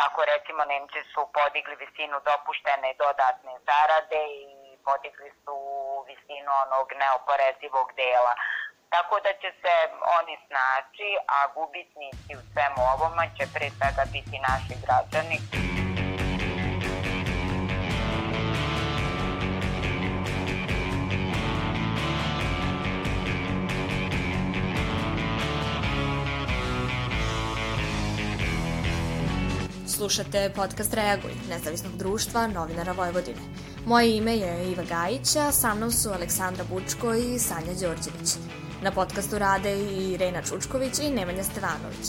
Tako recimo Nemci su podigli visinu dopuštene dodatne zarade i podigli su visinu onog neoporezivog dela. Tako da će se oni snaći, a gubitnici u svemu ovoma će pre svega biti naši građani. Slušate podcast Reaguj, nezavisnog društva novinara Vojvodine. Moje ime je Iva Gajića, sa mnom su Aleksandra Bučko i Sanja Đorđević. Na podcastu rade i Irena Čučković i Nemanja Stevanović.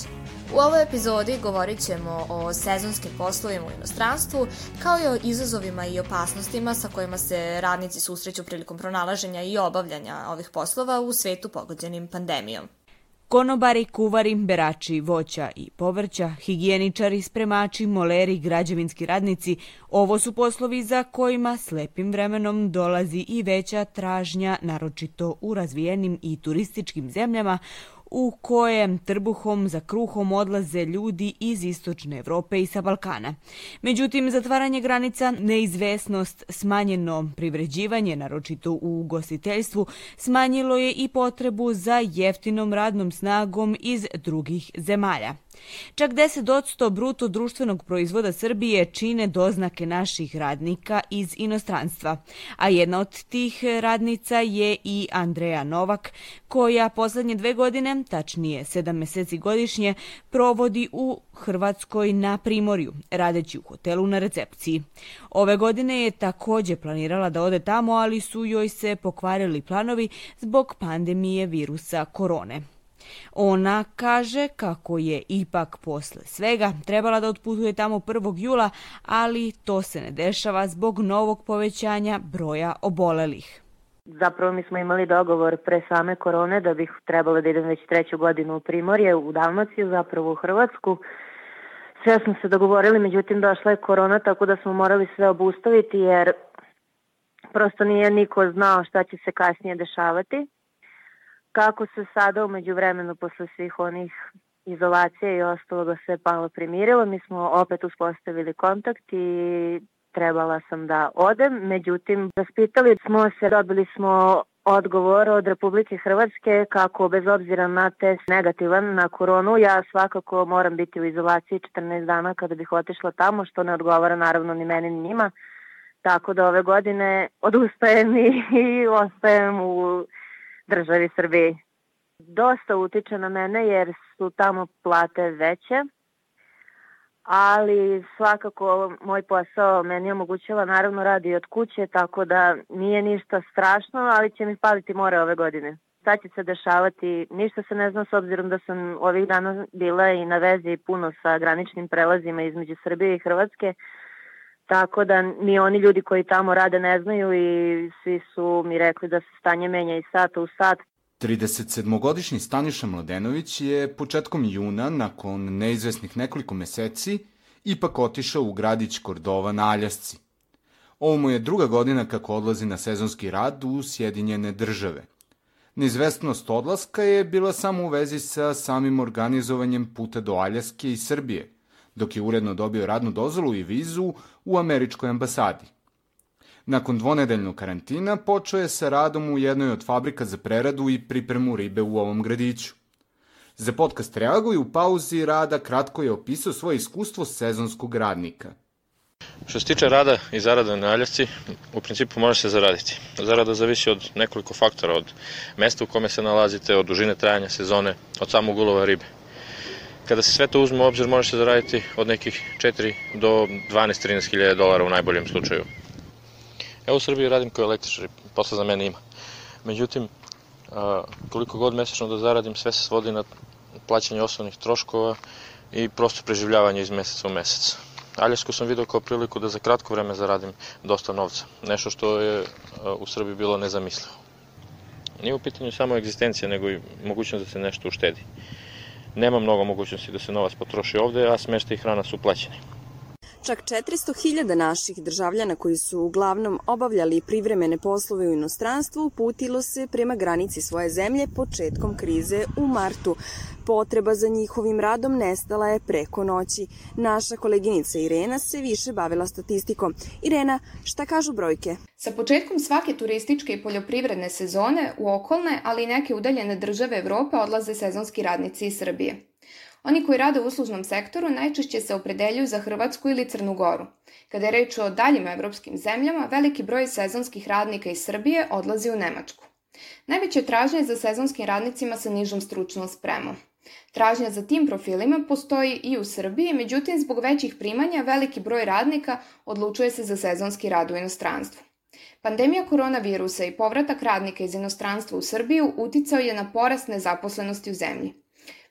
U ovoj epizodi govorit ćemo o sezonskim poslovima u inostranstvu, kao i o izazovima i opasnostima sa kojima se radnici susreću prilikom pronalaženja i obavljanja ovih poslova u svetu pogođenim pandemijom. Konobari, kuvari, berači voća i povrća, higijeničari, spremači, moleri, građevinski radnici, ovo su poslovi za kojima slepim vremenom dolazi i veća tražnja, naročito u razvijenim i turističkim zemljama, u kojem trbuhom za kruhom odlaze ljudi iz istočne Evrope i sa Balkana. Međutim, zatvaranje granica, neizvesnost, smanjeno privređivanje, naročito u ugostiteljstvu, smanjilo je i potrebu za jeftinom radnom snagom iz drugih zemalja. Čak 10% bruto društvenog proizvoda Srbije čine doznake naših radnika iz inostranstva, a jedna od tih radnica je i Andreja Novak, koja poslednje dve godine, tačnije sedam meseci godišnje, provodi u Hrvatskoj na Primorju, radeći u hotelu na recepciji. Ove godine je takođe planirala da ode tamo, ali su joj se pokvarili planovi zbog pandemije virusa korone. Ona kaže kako je ipak posle svega trebala da otputuje tamo 1. jula, ali to se ne dešava zbog novog povećanja broja obolelih. Zapravo mi smo imali dogovor pre same korone da bih trebala da idem već treću godinu u Primorje, u Dalmaciju, zapravo u Hrvatsku. Sve smo se dogovorili, međutim došla je korona, tako da smo morali sve obustaviti jer prosto nije niko znao šta će se kasnije dešavati. Kako se sada umeđu vremenu posle svih onih izolacija i ostaloga sve palo primirilo, mi smo opet uspostavili kontakt i trebala sam da odem, međutim raspitali smo se, dobili smo odgovor od Republike Hrvatske kako bez obzira na test negativan na koronu, ja svakako moram biti u izolaciji 14 dana kada bih otišla tamo, što ne odgovara naravno ni meni ni njima. Tako da ove godine odustajem i, i ostajem u državi Srbiji. Dosta utiče na mene jer su tamo plate veće, ali svakako moj posao meni omogućava naravno radi od kuće, tako da nije ništa strašno, ali će mi paliti more ove godine. Šta će se dešavati, ništa se ne zna s obzirom da sam ovih dana bila i na vezi puno sa graničnim prelazima između Srbije i Hrvatske, tako da ni oni ljudi koji tamo rade ne znaju i svi su mi rekli da se stanje menja iz sata u sat. 37-godišnji Staniša Mladenović je početkom juna, nakon neizvesnih nekoliko meseci, ipak otišao u gradić Kordova na Aljasci. Ovo mu je druga godina kako odlazi na sezonski rad u Sjedinjene države. Neizvestnost odlaska je bila samo u vezi sa samim organizovanjem puta do Aljaske i Srbije – dok je uredno dobio radnu dozvolu i vizu u američkoj ambasadi. Nakon dvonedeljnog karantina počeo je sa radom u jednoj od fabrika za preradu i pripremu ribe u ovom gradiću. Za podcast Reaguj u pauzi rada kratko je opisao svoje iskustvo sezonskog radnika. Što se tiče rada i zarada na Aljasci, u principu može se zaraditi. Zarada zavisi od nekoliko faktora, od mesta u kome se nalazite, od dužine trajanja sezone, od samog ulova ribe. Kada se sve to uzme u obzir, može se zaraditi od nekih 4 do 12-13 hiljada dolara u najboljem slučaju. Evo u Srbiji radim kao električar, posla za mene ima. Međutim, koliko god mesečno da zaradim, sve se svodi na plaćanje osnovnih troškova i prosto preživljavanje iz meseca u mesec. Aljasku sam video kao priliku da za kratko vreme zaradim dosta novca, nešto što je u Srbiji bilo nezamislivo. Nije u pitanju samo egzistencija, nego i mogućnost da se nešto uštedi nema mnogo mogućnosti da se novac potroši ovde, a smešta i hrana su plaćeni. Čak 400.000 naših državljana koji su uglavnom obavljali privremene poslove u inostranstvu putilo se prema granici svoje zemlje početkom krize u martu. Potreba za njihovim radom nestala je preko noći. Naša koleginica Irena se više bavila statistikom. Irena, šta kažu brojke? Sa početkom svake turističke i poljoprivredne sezone u okolne, ali i neke udaljene države Evrope odlaze sezonski radnici iz Srbije. Oni koji rade u uslužnom sektoru najčešće se opredeljuju za Hrvatsku ili Crnu Goru. Kada je reč o daljim evropskim zemljama, veliki broj sezonskih radnika iz Srbije odlazi u Nemačku. Najveće tražnje za sezonskim radnicima sa nižom stručnom spremom. Tražnja za tim profilima postoji i u Srbiji, međutim zbog većih primanja veliki broj radnika odlučuje se za sezonski rad u inostranstvu. Pandemija koronavirusa i povratak radnika iz inostranstva u Srbiju uticao je na porast nezaposlenosti u zemlji.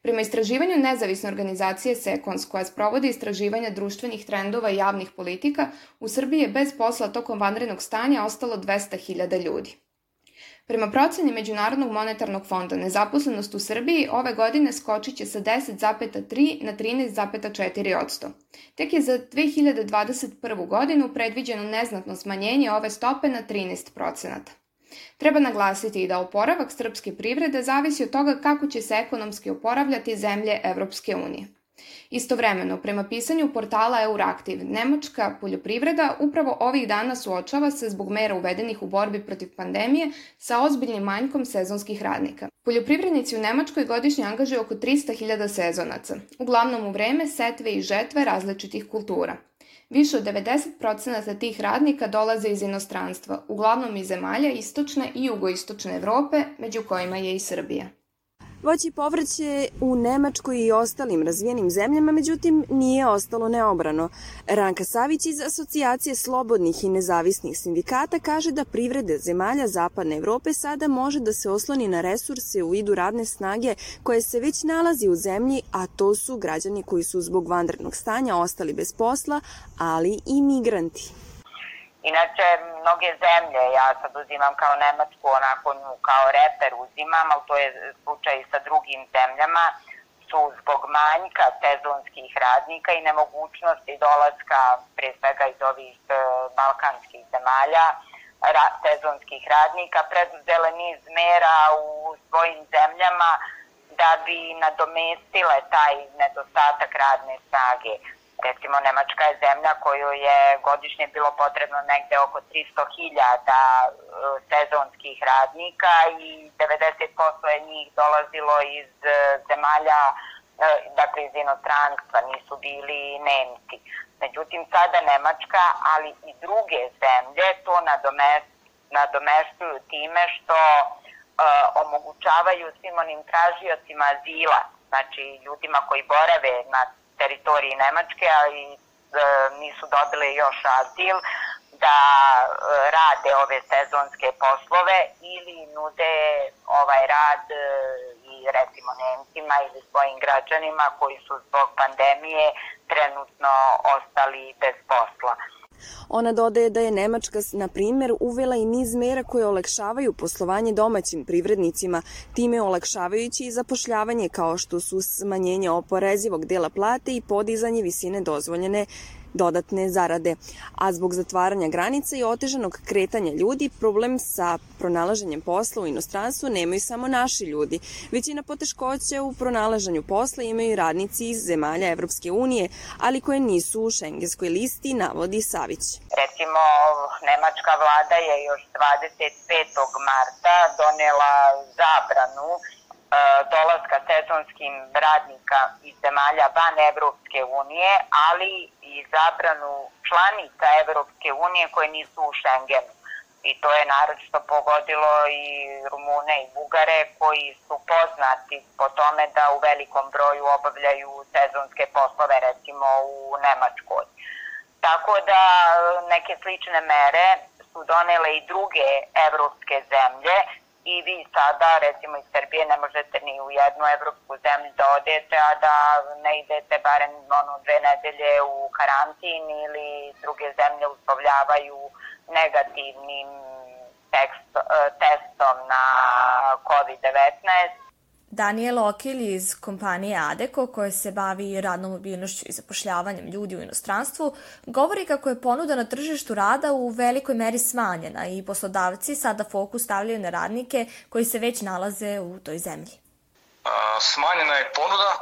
Prema istraživanju nezavisne organizacije Sekons, koja sprovodi istraživanja društvenih trendova i javnih politika, u Srbiji je bez posla tokom vanrednog stanja ostalo 200.000 ljudi. Prema proceni Međunarodnog monetarnog fonda, nezaposlenost u Srbiji ove godine skočit će sa 10,3 na 13,4 odsto. Tek je za 2021. godinu predviđeno neznatno smanjenje ove stope na 13 procenata. Treba naglasiti i da oporavak srpske privrede zavisi od toga kako će se ekonomski oporavljati zemlje Evropske unije. Istovremeno, prema pisanju portala Euraktiv, nemačka poljoprivreda upravo ovih dana suočava se zbog mera uvedenih u borbi protiv pandemije sa ozbiljnim manjkom sezonskih radnika. Poljoprivrednici u Nemačkoj godišnje angažuju oko 300.000 sezonaca, uglavnom u vreme setve i žetve različitih kultura. Više od 90% tih radnika dolaze iz inostranstva, uglavnom iz zemalja istočne i jugoistočne Evrope, među kojima je i Srbija. Voće i povrće u Nemačkoj i ostalim razvijenim zemljama, međutim, nije ostalo neobrano. Ranka Savić iz Asocijacije slobodnih i nezavisnih sindikata kaže da privrede zemalja Zapadne Evrope sada može da se osloni na resurse u vidu radne snage koje se već nalazi u zemlji, a to su građani koji su zbog vanrednog stanja ostali bez posla, ali i migranti. Inače, mnoge zemlje, ja sad uzimam kao Nemačku, onako nju kao reper uzimam, ali to je slučaj sa drugim zemljama, su zbog manjka sezonskih radnika i nemogućnosti dolaska, pre svega iz ovih e, balkanskih zemalja, ra, sezonskih radnika, preduzele niz mera u svojim zemljama da bi nadomestile taj nedostatak radne snage. Recimo, Nemačka je zemlja koju je godišnje bilo potrebno negde oko 300.000 e, sezonskih radnika i 90% je njih dolazilo iz e, zemalja, e, dakle iz inostranstva, nisu bili Nemci. Međutim, sada Nemačka, ali i druge zemlje to nadomeštuju time što omogućavaju svim onim tražiocima azila, znači ljudima koji borave na teritoriji Nemačke, ali e, nisu dobile još azil, da e, rade ove sezonske poslove ili nude ovaj rad e, i recimo Nemcima ili svojim građanima koji su zbog pandemije trenutno ostali bez posla. Ona dodaje da je Nemačka, na primjer, uvela i niz mera koje olakšavaju poslovanje domaćim privrednicima, time olakšavajući i zapošljavanje kao što su smanjenje oporezivog dela plate i podizanje visine dozvoljene dodatne zarade. A zbog zatvaranja granica i otežanog kretanja ljudi, problem sa pronalaženjem posla u inostranstvu nemaju samo naši ljudi. Većina poteškoća u pronalaženju posla imaju radnici iz zemalja Evropske unije, ali koje nisu u šengenskoj listi, navodi Savić. Recimo, nemačka vlada je još 25. marta donela zabranu dolaska sezonskim radnika iz zemalja van Evropske unije, ali i zabranu članica Evropske unije koje nisu u Schengenu. I to je naročito pogodilo i Rumune i Bugare koji su poznati po tome da u velikom broju obavljaju sezonske poslove recimo u Nemačkoj. Tako da neke slične mere su donele i druge evropske zemlje i vi sada, recimo iz Srbije, ne možete ni u jednu evropsku zemlju da odete, a da ne idete barem ono, dve nedelje u karantin ili druge zemlje uslovljavaju negativnim tekst, testom na COVID-19 Daniel Okilj iz kompanije Adeko, koja se bavi radnom mobilnošću i zapošljavanjem ljudi u inostranstvu, govori kako je ponuda na tržištu rada u velikoj meri smanjena i poslodavci sada fokus stavljaju na radnike koji se već nalaze u toj zemlji. Smanjena je ponuda,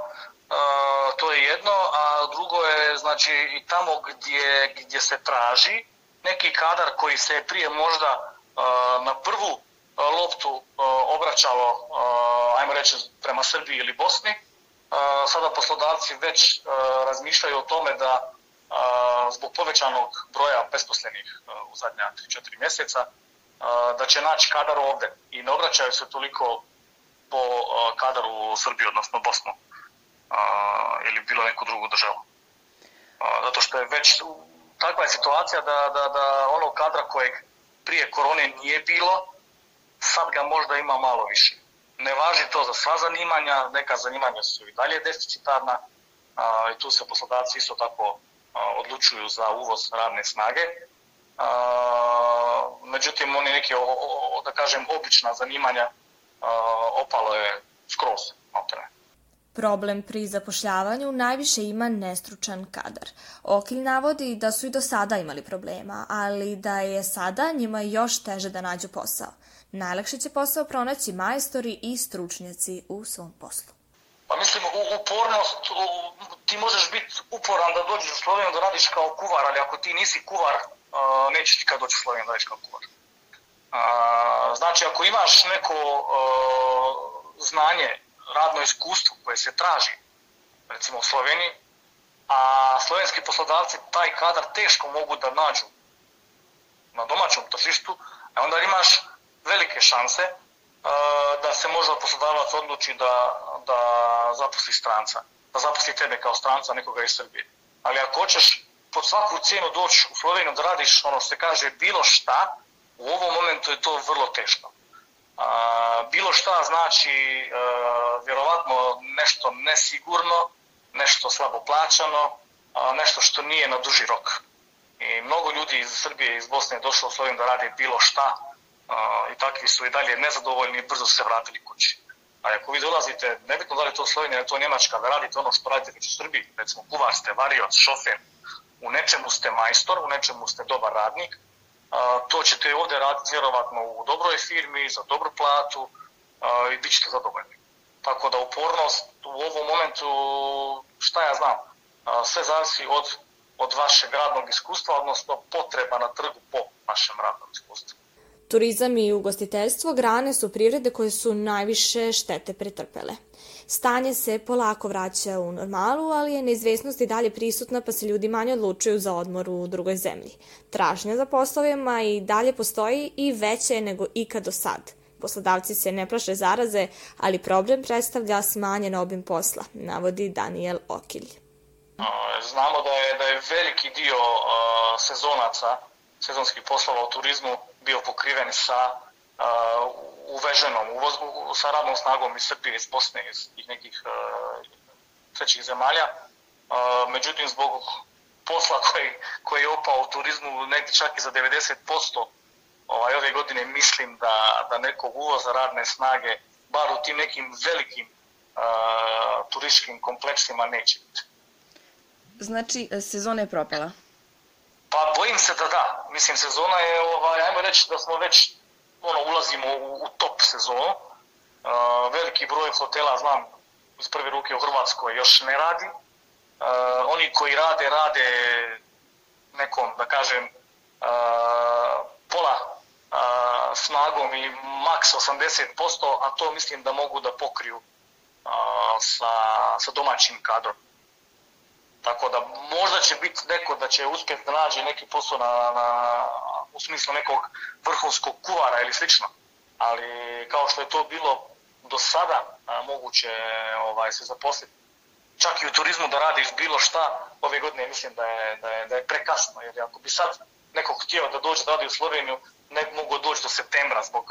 to je jedno, a drugo je znači i tamo gdje, gdje se traži neki kadar koji se prije možda na prvu loptu obraćalo, ajmo reći, prema Srbiji ili Bosni. Sada poslodavci već razmišljaju o tome da zbog povećanog broja besposlenih u zadnja 3-4 mjeseca, da će naći kadar ovde i ne obraćaju se toliko po kadaru u Srbiji, odnosno Bosnu ili bilo neku drugu državu. Zato što je već takva je situacija da, da, da ono kadra kojeg prije korone nije bilo, sad ga možda ima malo više. Ne važi to za sva zanimanja, neka zanimanja su i dalje deficitarna a, i tu se poslodavci isto tako a, odlučuju za uvoz radne snage. A, međutim, oni neki, o, o, da kažem, obična zanimanja a, opalo je skroz, maltene. Problem pri zapošljavanju najviše ima nestručan kadar. Okilj navodi da su i do sada imali problema, ali da je sada njima još teže da nađu posao. Najlakše će posao pronaći majstori i stručnjaci u svom poslu. Pa mislim, upornost, ti možeš biti uporan da dođeš u Sloveniju da radiš kao kuvar, ali ako ti nisi kuvar, neće ti kad doći u Sloveniju da radiš kao kuvar. Znači, ako imaš neko znanje, radno iskustvo koje se traži, recimo u Sloveniji, a slovenski poslodavci taj kadar teško mogu da nađu na domaćom tržištu, a onda imaš velike šanse da se možda poslodavac odluči da, da zaposli stranca, da zaposli tebe kao stranca, nekoga iz Srbije. Ali ako hoćeš pod svaku cijenu doći u Sloveniju da radiš ono što se kaže bilo šta, u ovom momentu je to vrlo teško. A, bilo šta znači a, vjerovatno nešto nesigurno, nešto slabo plaćano, nešto što nije na duži rok. I mnogo ljudi iz Srbije i iz Bosne je došlo u Sloveniju da radi bilo šta, i takvi su i dalje nezadovoljni i brzo se vratili kući. A ako vi dolazite, nebitno da li to Slovenija to Njemačka, da radite ono što radite već u Srbiji, recimo kuvar ste, varioc, šofer, u nečemu ste majstor, u nečemu ste dobar radnik, a, to ćete ovde raditi vjerovatno u dobroj firmi, za dobru platu a, i bit ćete zadovoljni. Tako da upornost u ovom momentu, šta ja znam, a, sve zavisi od, od vašeg radnog iskustva, odnosno potreba na trgu po vašem radnom iskustvu. Turizam i ugostiteljstvo grane su privrede koje su najviše štete pretrpele. Stanje se polako vraća u normalu, ali je neizvesnost i dalje prisutna pa se ljudi manje odlučuju za odmor u drugoj zemlji. Tražnja za poslovima i dalje postoji i veće je nego ikad do sad. Poslodavci se ne plaše zaraze, ali problem predstavlja smanjen obim posla, navodi Daniel Okilj. Znamo da je, da je veliki dio sezonaca, sezonskih poslova u turizmu bio pokriven sa uh, uveženom, uvoz, sa radnom snagom iz Srbije, iz Bosne, iz nekih uh, trećih zemalja. Uh, međutim, zbog posla koji, koji je opao u turizmu negdje čak i za 90%, ovaj, ove godine mislim da, da nekog uvoza radne snage, bar u tim nekim velikim uh, turističkim kompleksima neće biti. Znači, sezona je propala? Pa bojim se da da. Mislim, sezona je, ovaj, ajmo reći da smo već ono, ulazimo u, u top sezonu. Uh, veliki broj hotela, znam, iz prve ruke u Hrvatskoj još ne radi. Uh, oni koji rade, rade nekom, da kažem, uh, pola uh, snagom ili maks 80%, a to mislim da mogu da pokriju uh, sa, sa domaćim kadrom. Tako da možda će biti neko da će uspjeti da nađe neki posao na, na, u smislu nekog vrhunskog kuvara ili slično. Ali kao što je to bilo do sada a, moguće ovaj, se zaposliti čak i u turizmu da radiš bilo šta, ove godine mislim da je, da je, da je prekasno, jer ako bi sad neko htio da dođe da radi u Sloveniju, ne mogu doći do septembra zbog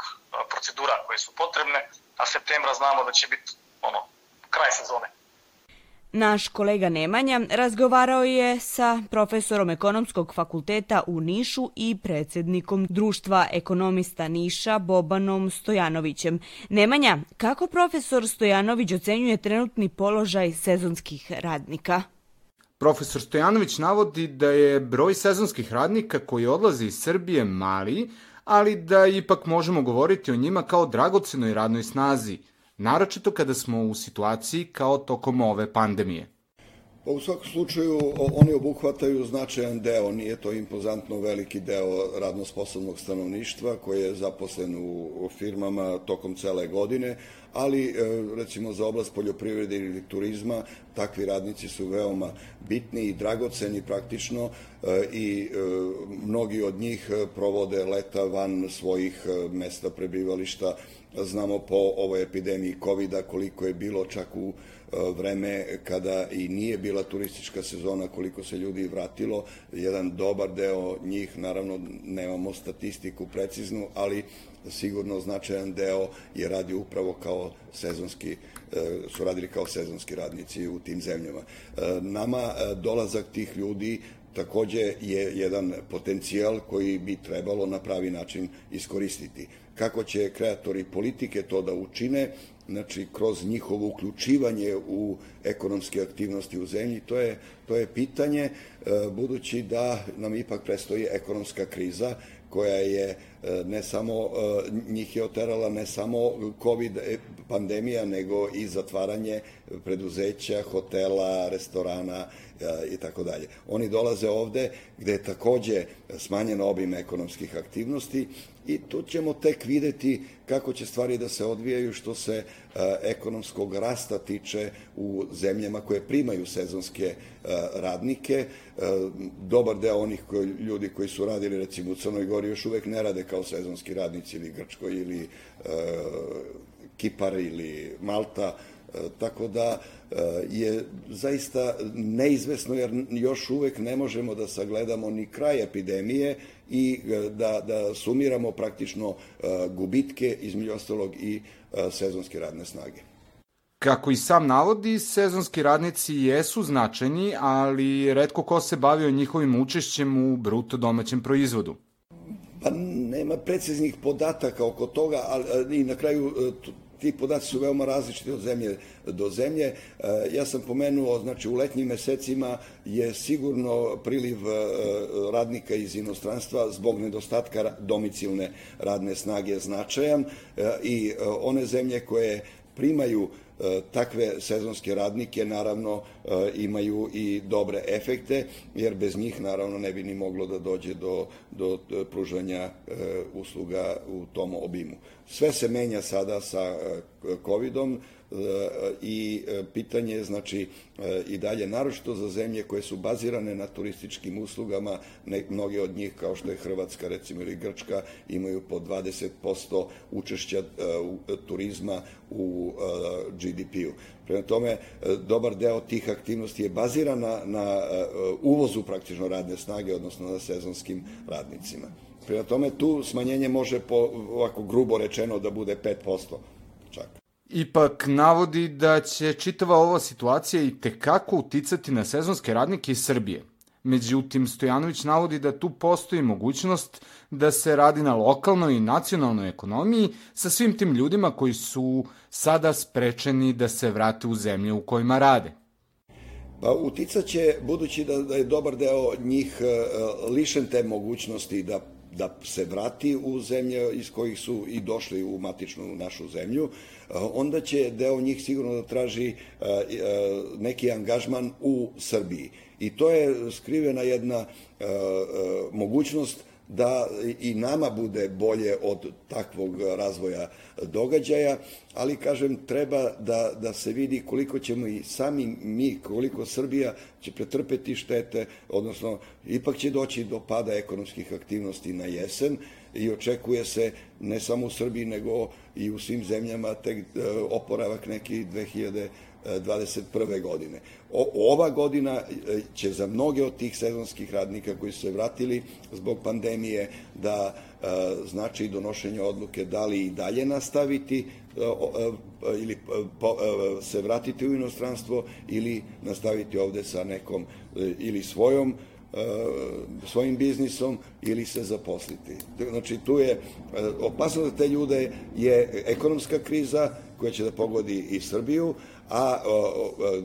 procedura koje su potrebne, a septembra znamo da će biti ono, kraj sezone. Naš kolega Nemanja razgovarao je sa profesorom ekonomskog fakulteta u Nišu i predsednikom Društva ekonomista Niša Bobanom Stojanovićem. Nemanja, kako profesor Stojanović ocenjuje trenutni položaj sezonskih radnika? Profesor Stojanović navodi da je broj sezonskih radnika koji odlaze iz Srbije mali, ali da ipak možemo govoriti o njima kao dragocenoj radnoj snazi, naročito kada smo u situaciji kao tokom ove pandemije. Pa u svakom slučaju oni obuhvataju značajan deo, nije to impozantno veliki deo radno sposobnog stanovništva koji je zaposlen u firmama tokom cele godine, ali e, recimo za oblast poljoprivrede ili turizma takvi radnici su veoma bitni i dragoceni praktično e, i e, mnogi od njih provode leta van svojih mesta prebivališta. Znamo po ovoj epidemiji covid koliko je bilo čak u vreme kada i nije bila turistička sezona, koliko se ljudi vratilo. Jedan dobar deo njih, naravno nemamo statistiku preciznu, ali sigurno značajan deo je radi upravo kao sezonski, e, su radili kao sezonski radnici u tim zemljama. E, nama e, dolazak tih ljudi takođe je jedan potencijal koji bi trebalo na pravi način iskoristiti. Kako će kreatori politike to da učine, znači kroz njihovo uključivanje u ekonomske aktivnosti u zemlji, to je, to je pitanje, budući da nam ipak prestoji ekonomska kriza koja je e, ne samo, e, njih je oterala ne samo COVID e, pandemija, nego i zatvaranje preduzeća, hotela, restorana i tako dalje. Oni dolaze ovde gde je takođe smanjen obim ekonomskih aktivnosti i tu ćemo tek videti kako će stvari da se odvijaju što se ekonomskog rasta tiče u zemljama koje primaju sezonske radnike. Dobar deo onih koji, ljudi koji su radili recimo u Crnoj Gori još uvek ne rade kao sezonski radnici ili Grčkoj ili Kipar ili Malta, tako da je zaista neizvesno jer još uvek ne možemo da sagledamo ni kraj epidemije i da, da sumiramo praktično gubitke između ostalog i sezonske radne snage. Kako i sam navodi, sezonski radnici jesu značajni, ali redko ko se bavio njihovim učešćem u bruto domaćem proizvodu. Pa nema preciznih podataka oko toga, ali i na kraju ti podaci su veoma različiti od zemlje do zemlje. E, ja sam pomenuo, znači u letnjim mesecima je sigurno priliv e, radnika iz inostranstva zbog nedostatka domicilne radne snage značajan e, i one zemlje koje primaju takve sezonske radnike naravno imaju i dobre efekte, jer bez njih naravno ne bi ni moglo da dođe do, do pružanja usluga u tom obimu. Sve se menja sada sa e, covidom e, i e, pitanje je znači i dalje naročito za zemlje koje su bazirane na turističkim uslugama, ne, mnoge od njih kao što je Hrvatska recimo ili Grčka imaju po 20% učešća turizma u GDP-u. Prema tome, dobar deo tih aktivnosti je baziran na, na uvozu praktično radne snage, odnosno na sezonskim radnicima. Prema tome, tu smanjenje može po, ovako grubo rečeno da bude 5% čak. Ipak navodi da će čitava ova situacija i tekako uticati na sezonske radnike iz Srbije. Međutim, Stojanović navodi da tu postoji mogućnost da se radi na lokalnoj i nacionalnoj ekonomiji sa svim tim ljudima koji su sada sprečeni da se vrate u zemlje u kojima rade. Pa uticaće, budući da, da je dobar deo njih uh, lišen te mogućnosti da da se vrati u zemlje iz kojih su i došli u matičnu našu zemlju, eh, onda će deo njih sigurno da traži eh, eh, neki angažman u Srbiji. I to je skrivena jedna mogućnost da i nama bude bolje od takvog razvoja događaja, ali kažem treba da, da se vidi koliko ćemo i sami mi, koliko Srbija će pretrpeti štete, odnosno ipak će doći do pada ekonomskih aktivnosti na jesen i očekuje se ne samo u Srbiji nego i u svim zemljama tek oporavak neki 21. godine. O, ova godina e, će za mnoge od tih sezonskih radnika koji su se vratili zbog pandemije da e, znači donošenje odluke da li i dalje nastaviti e, ili se vratiti u inostranstvo ili nastaviti ovde sa nekom ili svojom svojim biznisom ili se zaposliti. Znači, tu je opasno za te ljude je ekonomska kriza koja će da pogodi i Srbiju, a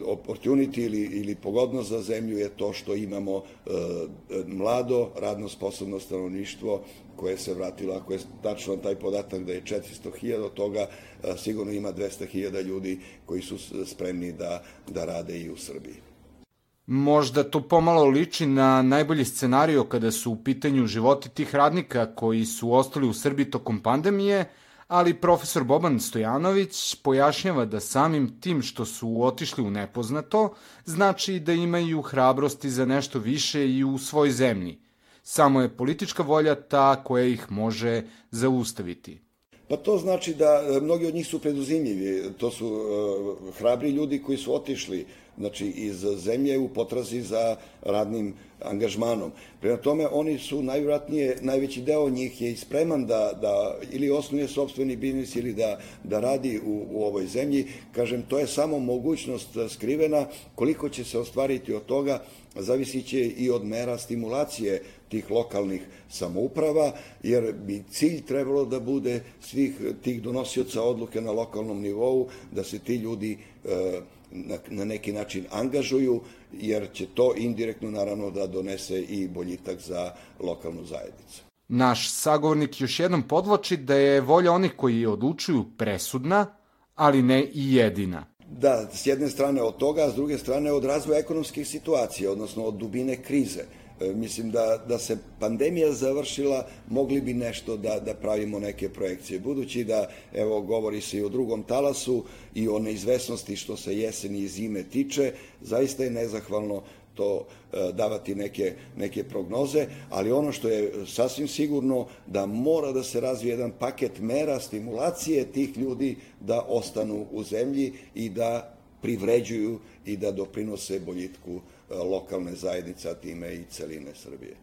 opportunity ili, ili pogodnost za zemlju je to što imamo e, mlado, radno sposobno stanovništvo koje se vratilo, ako je tačno taj podatak da je 400.000 od toga, e, sigurno ima 200.000 ljudi koji su spremni da, da rade i u Srbiji. Možda to pomalo liči na najbolji scenario kada su u pitanju životi tih radnika koji su ostali u Srbiji tokom pandemije, ali profesor Boban Stojanović pojašnjava da samim tim što su otišli u nepoznato, znači da imaju hrabrosti za nešto više i u svoj zemlji. Samo je politička volja ta koja ih može zaustaviti. Pa to znači da e, mnogi od njih su preduzimljivi. To su uh, hrabri ljudi koji su otišli znači iz zemlje u potrazi za radnim angažmanom. Prema tome, oni su najvratnije, najveći deo njih je spreman da, da ili osnuje sobstveni biznis ili da, da radi u, u ovoj zemlji. Kažem, to je samo mogućnost skrivena. Koliko će se ostvariti od toga, zavisit će i od mera stimulacije tih lokalnih samouprava, jer bi cilj trebalo da bude svih tih donosioca odluke na lokalnom nivou, da se ti ljudi e, na, na neki način angažuju, jer će to indirektno naravno da donese i boljitak za lokalnu zajednicu. Naš sagovornik još jednom podloči da je volja onih koji odlučuju presudna, ali ne i jedina. Da, s jedne strane od toga, a s druge strane od razvoja ekonomskih situacija, odnosno od dubine krize. E, mislim da, da se pandemija završila, mogli bi nešto da, da pravimo neke projekcije. Budući da, evo, govori se i o drugom talasu i o neizvesnosti što se jeseni i zime tiče, zaista je nezahvalno to e, davati neke, neke prognoze, ali ono što je sasvim sigurno da mora da se razvije jedan paket mera stimulacije tih ljudi da ostanu u zemlji i da privređuju i da doprinose boljitku lokalne zajednice, a time i celine Srbije.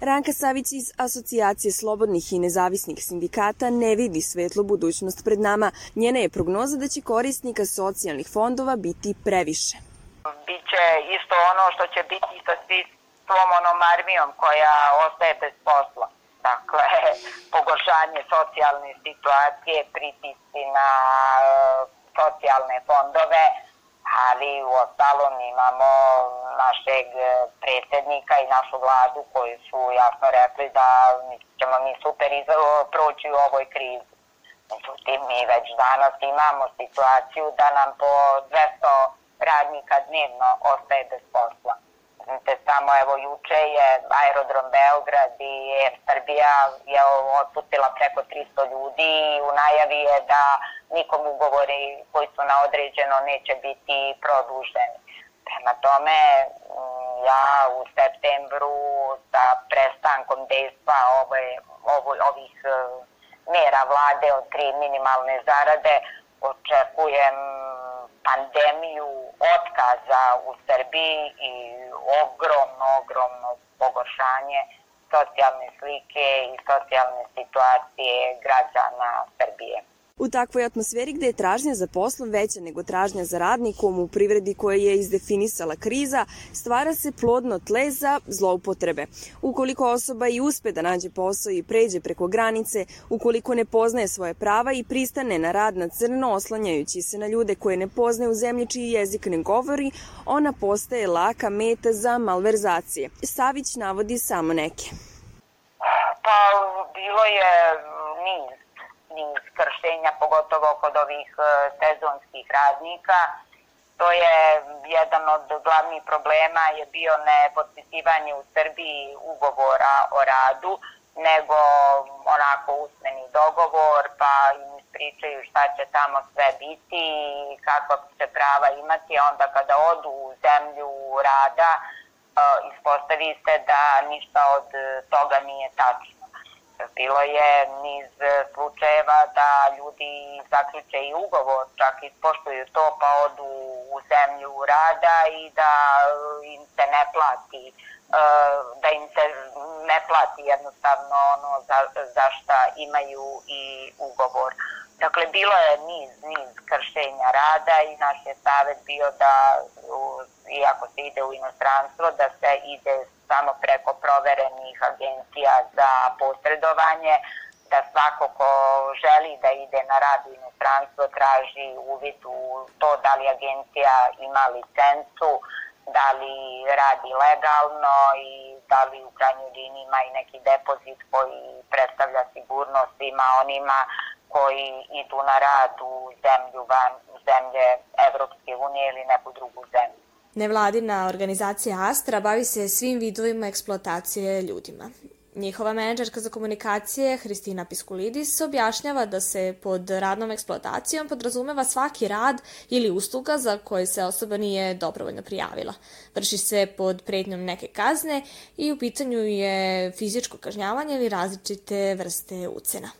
Ranka Savić iz Asocijacije slobodnih i nezavisnih sindikata ne vidi svetlu budućnost pred nama. Njena je prognoza da će korisnika socijalnih fondova biti previše. Biće isto ono što će biti sa svom onom armijom koja ostaje bez posla. Dakle, pogoršanje socijalne situacije, pritisci na e, socijalne fondove, ali u ostalom imamo našeg e, predsednika i našu vladu koji su jasno rekli da ćemo mi super proći u ovoj krizi. Međutim, mi već danas imamo situaciju da nam po 200 radnika dnevno ostaje bez posla. Znate, samo evo juče je aerodrom Beograd i Air Srbija je otpustila preko 300 ljudi i u najavi je da nikom ugovori koji su na određeno neće biti produženi. Prema tome, mm, ja u septembru sa prestankom dejstva ove, ovo, ovih e, mera vlade od tri minimalne zarade očekujem pandemiju otkaza u Srbiji i ogromno, ogromno pogoršanje socijalne slike i socijalne situacije građana Srbije. U takvoj atmosferi gde je tražnja za poslom veća nego tražnja za radnikom u privredi koja je izdefinisala kriza, stvara se plodno tle za zloupotrebe. Ukoliko osoba i uspe da nađe posao i pređe preko granice, ukoliko ne poznaje svoje prava i pristane na rad na crno oslanjajući se na ljude koje ne poznaje u zemlji čiji jezik ne govori, ona postaje laka meta za malverzacije. Savić navodi samo neke. Pa bilo je niz niz kršenja, pogotovo kod ovih e, sezonskih radnika. To je jedan od glavnih problema je bio ne potpisivanje u Srbiji ugovora o radu, nego onako usmeni dogovor, pa im ispričaju šta će tamo sve biti i kakva će prava imati, a onda kada odu u zemlju rada, e, ispostavi se da ništa od toga nije tačno. Bilo je niz slučajeva da ljudi zaključe i ugovor, čak ispoštuju to pa odu u zemlju rada i da im se ne plati da im se ne plati jednostavno ono za, za šta imaju i ugovor. Dakle, bilo je niz, niz kršenja rada i naš je savet bio da, iako se ide u inostranstvo, da se ide samo preko proverenih agencija za posredovanje, da svako ko želi da ide na rad u inostranstvo traži uvid u to da li agencija ima licencu, da li radi legalno i da li u krajnjoj liniji ima i neki depozit koji predstavlja sigurnost svima onima koji idu na rad u zemlju van zemlje Evropske unije ili neku drugu zemlju. Nevladina organizacija Astra bavi se svim vidovima eksploatacije ljudima. Njihova menadžerka za komunikacije, Hristina Piskulidis, objašnjava da se pod radnom eksploatacijom podrazumeva svaki rad ili usluga za koje se osoba nije dobrovoljno prijavila. Vrši se pod prednjom neke kazne i u pitanju je fizičko kažnjavanje ili različite vrste ucena.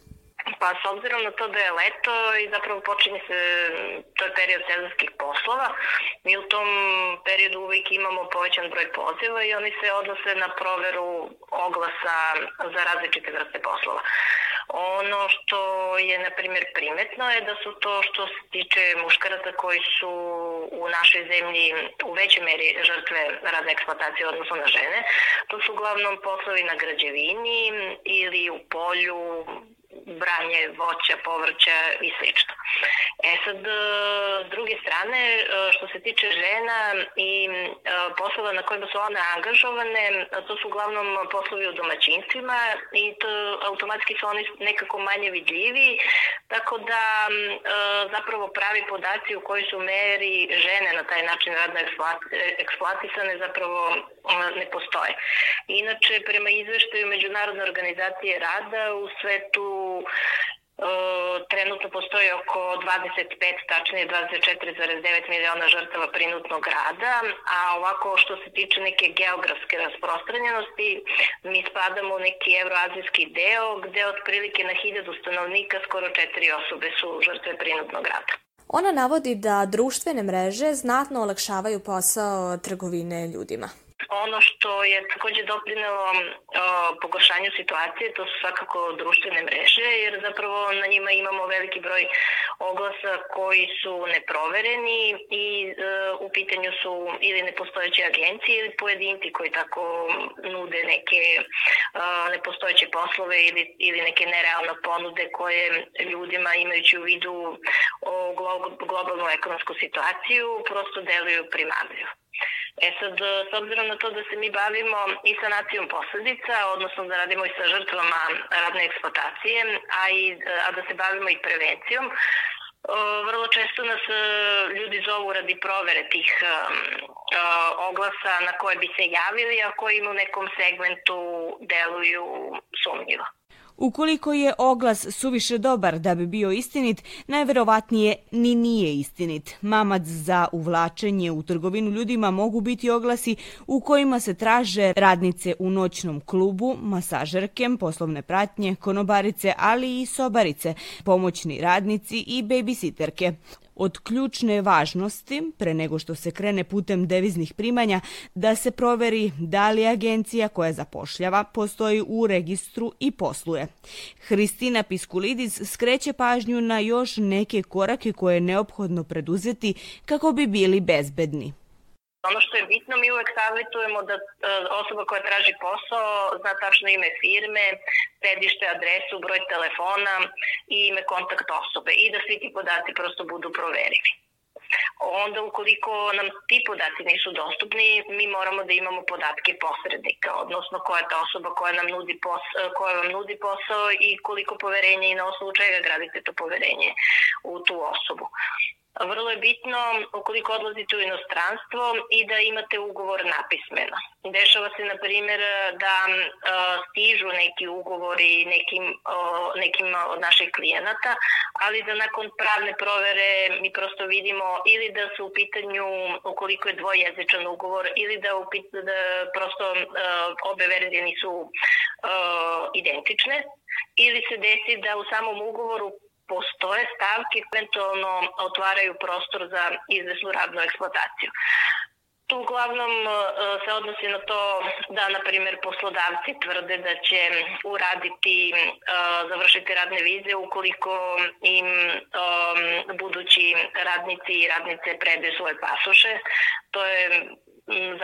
Pa s obzirom na to da je leto i zapravo počinje se, to je period sezonskih poslova, mi u tom periodu uvijek imamo povećan broj poziva i oni se odnose na proveru oglasa za različite vrste poslova. Ono što je, na primjer, primetno je da su to što se tiče muškaraca koji su u našoj zemlji u većoj meri žrtve radne eksploatacije odnosno na žene. To su uglavnom poslovi na građevini ili u polju, branje voća, povrća i slično. E sad, e, s druge strane, e, što se tiče žena i e, poslova na kojima su one angažovane, to su uglavnom poslovi u domaćinstvima i to automatski su oni nekako manje vidljivi, tako da zapravo pravi podaci u kojoj su meri žene na taj način radno eksploatisane zapravo ne postoje. Inače, prema izveštaju Međunarodne organizacije rada u svetu trenutno postoji oko 25, tačnije 24,9 miliona žrtava prinutnog rada, a ovako što se tiče neke geografske rasprostranjenosti, mi spadamo u neki evroazijski deo gde otprilike na hiljadu stanovnika skoro četiri osobe su žrtve prinutnog rada. Ona navodi da društvene mreže znatno olakšavaju posao trgovine ljudima. Ono što je takođe doprinelo pogoršanju situacije, to su svakako društvene mreže, jer zapravo na njima imamo veliki broj oglasa koji su neprovereni i e, u pitanju su ili nepostojeće agencije ili pojedinci koji tako nude neke e, nepostojeće poslove ili, ili neke nerealne ponude koje ljudima imajući u vidu o globalnu ekonomsku situaciju prosto deluju primamljivo. E sad, s obzirom na to da se mi bavimo i sanacijom posledica, odnosno da radimo i sa žrtvama radne eksploatacije, a, i, a da se bavimo i prevencijom, vrlo često nas e, ljudi zovu radi provere tih e, e, oglasa na koje bi se javili, a koji im u nekom segmentu deluju sumnjivo. Ukoliko je oglas suviše dobar da bi bio istinit, najverovatnije ni nije istinit. Mamac za uvlačenje u trgovinu ljudima mogu biti oglasi u kojima se traže radnice u noćnom klubu, masažerke, poslovne pratnje, konobarice, ali i sobarice, pomoćni radnici i babysitterke od ključne važnosti, pre nego što se krene putem deviznih primanja, da se proveri da li agencija koja zapošljava postoji u registru i posluje. Hristina Piskulidis skreće pažnju na još neke korake koje je neophodno preduzeti kako bi bili bezbedni. Ono što je bitno, mi uvek savjetujemo da e, osoba koja traži posao zna tačno ime firme, sedište, adresu, broj telefona i ime kontakt osobe i da svi ti podaci prosto budu proverivi. Onda ukoliko nam ti podaci nisu dostupni, mi moramo da imamo podatke posrednika, odnosno koja je ta osoba koja nam nudi posao, koja vam nudi posao i koliko poverenja i na osnovu čega gradite to poverenje u tu osobu. Vrlo je bitno ukoliko odlazite u inostranstvo i da imate ugovor napismeno. Dešava se, na primjer, da stižu neki ugovori nekim, nekim od naših klijenata, ali da nakon pravne provere mi prosto vidimo ili da su u pitanju, ukoliko je dvojezičan ugovor, ili da, u, da prosto obe verzije nisu identične, ili se desi da u samom ugovoru postoje stavke koje eventualno otvaraju prostor za izvesnu radnu eksploataciju. Tu uglavnom e, se odnosi na to da, na primjer, poslodavci tvrde da će uraditi, e, završiti radne vize ukoliko im budući radnici i radnice predaju svoje pasoše. To je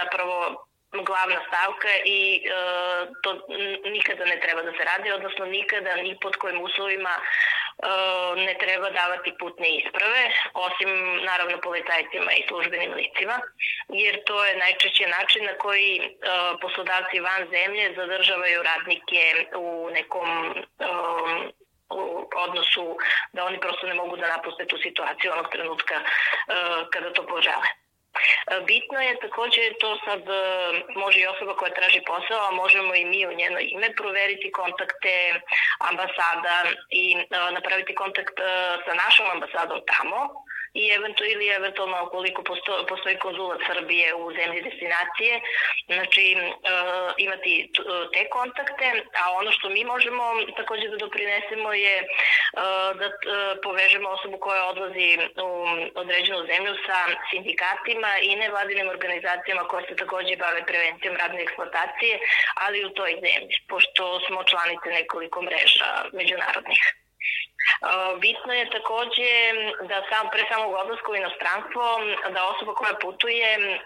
zapravo glavna stavka i e, to nikada ne treba da se radi, odnosno nikada ni pod kojim uslovima e, ne treba davati putne isprave, osim naravno policajcima i službenim licima, jer to je najčešće način na koji e, poslodavci van zemlje zadržavaju radnike u nekom e, u odnosu da oni prosto ne mogu da napuste tu situaciju onog trenutka e, kada to požele. E, bitno je takođe to sad e, može i osoba koja traži posao, a možemo i mi u njeno ime proveriti kontakte ambasada i e, napraviti kontakt sa našom ambasadom tamo i eventu, ili eventualno ukoliko posto, postoji konzulat Srbije u zemlji destinacije, znači e, imati e, te kontakte, a ono što mi možemo takođe da doprinesemo je e, da e, povežemo osobu koja odlazi u određenu zemlju sa sindikatima i nevladinim organizacijama koje se takođe bave prevencijom radne eksploatacije, ali u toj zemlji, pošto smo članice nekoliko mreža međunarodnih. Bitno je takođe da sam, pre samog odlaska u inostranstvo da osoba koja putuje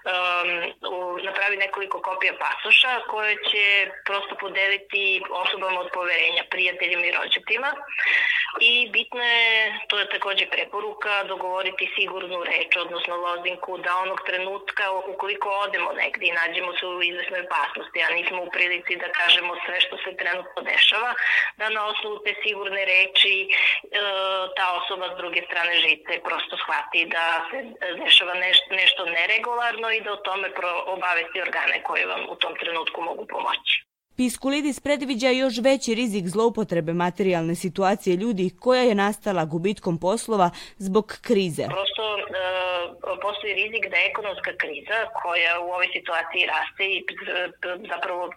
napravi nekoliko kopija pasoša koje će prosto podeliti osobama od poverenja, prijateljima i rođatima. I bitno je, to je takođe preporuka, dogovoriti sigurnu reč, odnosno lozinku, da onog trenutka, ukoliko odemo negde i nađemo se u izvesnoj opasnosti, a nismo u prilici da kažemo sve što se trenutno dešava, da na osnovu te sigurne reči ta osoba s druge strane žice prosto shvati da se dešava nešto, nešto neregularno i da o tome obavesti organe koje vam u tom trenutku mogu pomoći. Piskulidis predviđa još veći rizik zloupotrebe materijalne situacije ljudi koja je nastala gubitkom poslova zbog krize. Prosto e, postoji rizik da ekonomska kriza koja u ovoj situaciji raste i zapravo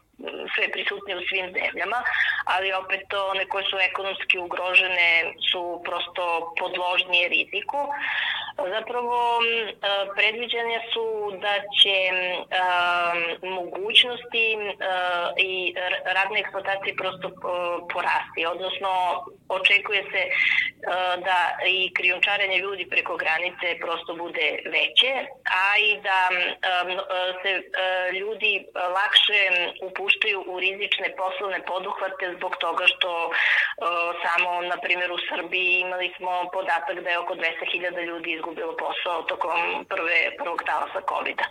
sve prisutne u svim zemljama, ali opet one koje su ekonomski ugrožene su prosto podložnije riziku. Zapravo predviđanja su da će mogućnosti i radne eksploatacije prosto porasti, odnosno očekuje se da i krijumčarenje ljudi preko granice prosto bude veće, a i da se ljudi lakše upuštaju upuštaju u rizične poslovne poduhvate zbog toga što uh, samo, na primjer, u Srbiji imali smo podatak da je oko 200.000 ljudi izgubilo posao tokom prve, prvog talasa COVID-a.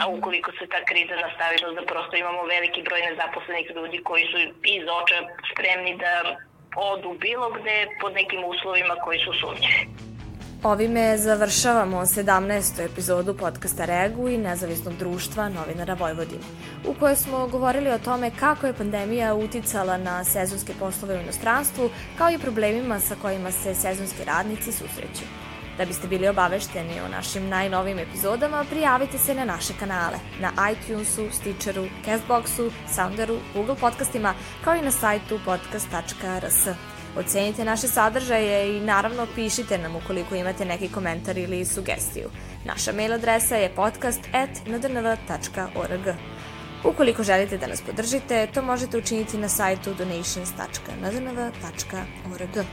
A mhm. ukoliko se ta kriza nastavi, da prosto imamo veliki broj nezaposlenih ljudi koji su iz oča spremni da odu bilo gde pod nekim uslovima koji su sumnjivi. Ovime završavamo 17. epizodu podcasta Regu i nezavisnog društva novinara Vojvodine, u kojoj smo govorili o tome kako je pandemija uticala na sezonske poslove u inostranstvu, kao i problemima sa kojima se sezonski radnici susreću. Da biste bili obavešteni o našim najnovim epizodama, prijavite se na naše kanale, na iTunesu, Stitcheru, Castboxu, Sounderu, Google podcastima, kao i na sajtu podcast.rs. Ocenite naše sadržaje i naravno pišite nam ukoliko imate neki komentar ili sugestiju. Naša mail adresa je podcast.ndnv.org. Ukoliko želite da nas podržite, to možete učiniti na sajtu donations.ndnv.org.